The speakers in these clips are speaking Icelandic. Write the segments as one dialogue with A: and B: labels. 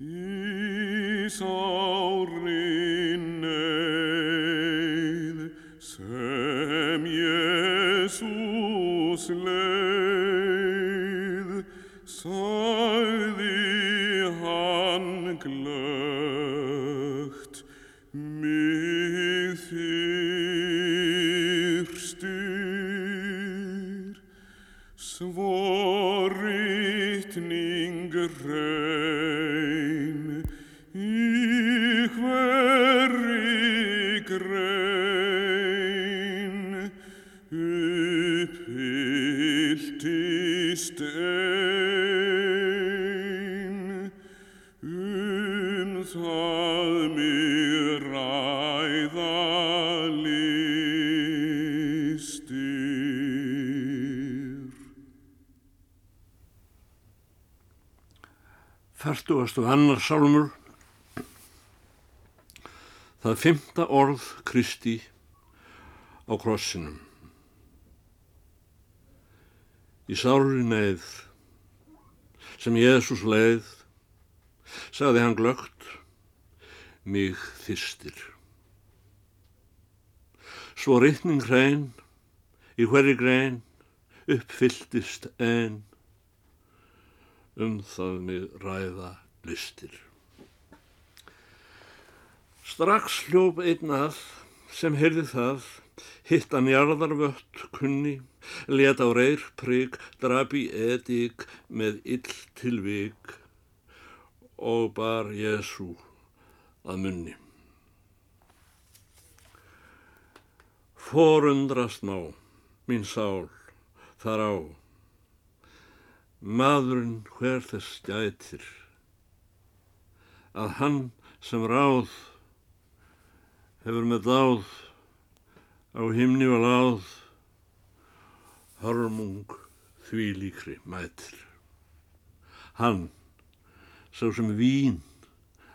A: Í sári neyð sem Jésús leið, sagði hann glögt, mig þyrstir, svo rytning reyn,
B: Fertugast og annar sálmur. Það fymta orð Kristi á krossinum. Í sári neyð sem Jésús leið sagði hann glögt mig þyrstir. Svo rittning hrein í hverri grein uppfylltist ein um það mig ræða listir. Strax hljóp einn að sem heyrði það, hitt að njarðarvött kunni, let á reyr prigg, drapi edik með ill til vik og bar Jésu að munni. Forundrast má, mín sál, þar á, maðurinn hver þess gætir, að hann sem ráð hefur með dáð á himni og láð, hörmung því líkri mætir. Hann, sá sem vín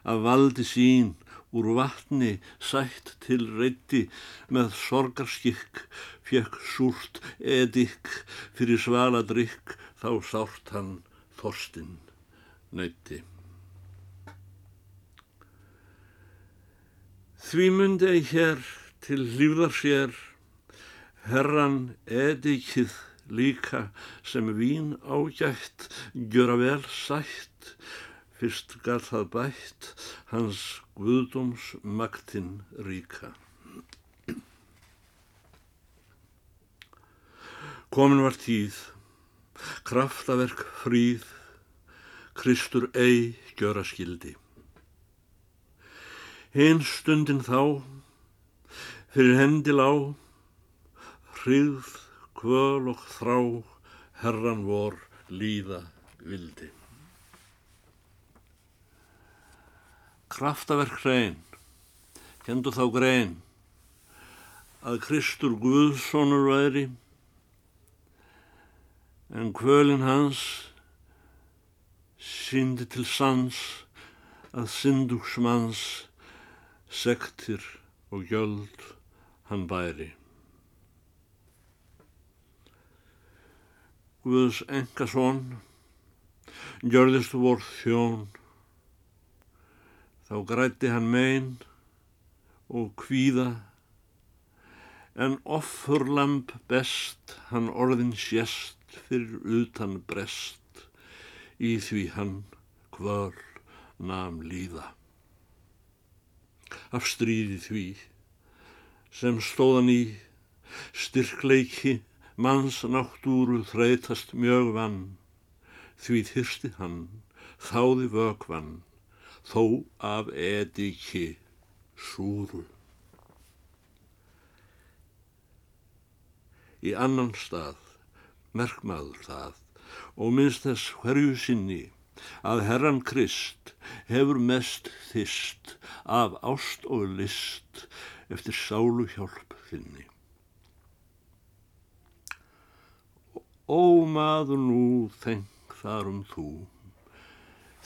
B: af valdi sín úr vatni sætt til reytti með sorgarskikk, fekk súrt edik fyrir svala drikk, þá sárt hann þorstinn nöytti. Því myndi ei hér til hlýðar sér herran edikið líka sem vín ágætt, gjöra vel sætt, fyrst galt það bætt hans guðdóms maktinn ríka. Komin var tíð, kraftaverk fríð, Kristur ei gjöra skildi. Hinn stundin þá, fyrir hendi lá, hryggð, kvöl og þrá, herran vor líða vildi. Kraftaverk hrein, kendu þá grein, að Kristur Guðssonur væri, en kvölin hans síndi til sans að syndugsmanns sektir og gjöld hann bæri. Guðs engasón gjörðist vor þjón, þá grætti hann mein og kvíða, en ofurlamb best hann orðin sést fyrir utan brest, í því hann kvöl nam líða. Af stríði því sem stóðan í styrkleiki manns náttúru þreytast mjög vann, því þyrsti hann þáði vökvann, þó af ediki súru. Í annan stað merkmaður það og minnst þess hverju sinni að Herran Krist hefur mest þist af ást og list eftir sálu hjálp þinni. Ó maður nú þeng þar um þú,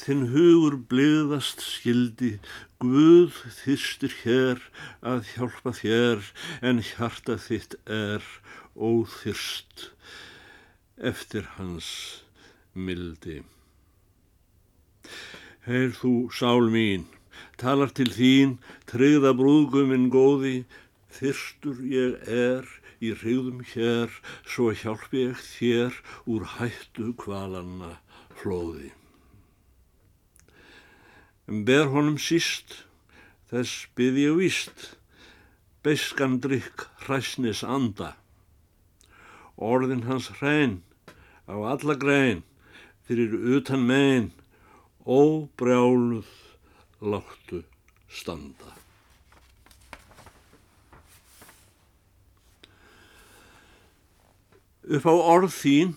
B: þinn hugur bliðast skildi, Guð þyrstir hér að hjálpa þér en hjarta þitt er óþyrst eftir hans mildi. Heil þú, sál mín, talar til þín, treyða brúðguminn góði, fyrstur ég er í hrigðum hér, svo hjálpi ég þér úr hættu kvalanna flóði. En ber honum síst, þess byð ég víst, beiskan drikk hræsnis anda. Orðin hans hrein á alla grein, fyrir utan megin, óbrjáluð láttu standa. Upp á orð þín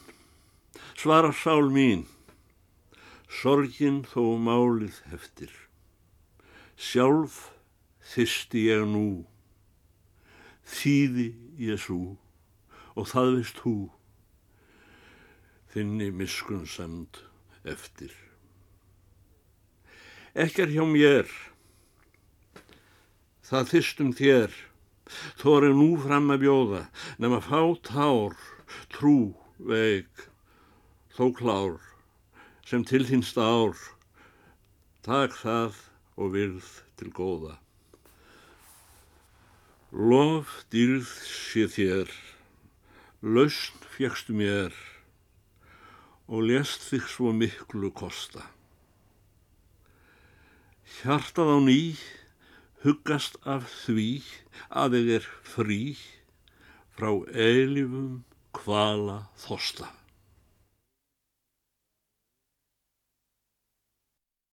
B: svarar sál mín, sorgin þó málið heftir. Sjálf þysti ég nú, þýði ég svo og það vist hú, þinni miskunnsamt eftir. Ekkar hjá mér, það þystum þér, þóri nú fram að bjóða, nema fá tár, trú, veik, þó klár, sem til þín stár, tak það og virð til góða. Lof dýrð sé þér, lausn fjækstu mér og lest þig svo miklu kosta. Hjartað á ný, huggast af því að þig er frí frá eilifum kvala þosta.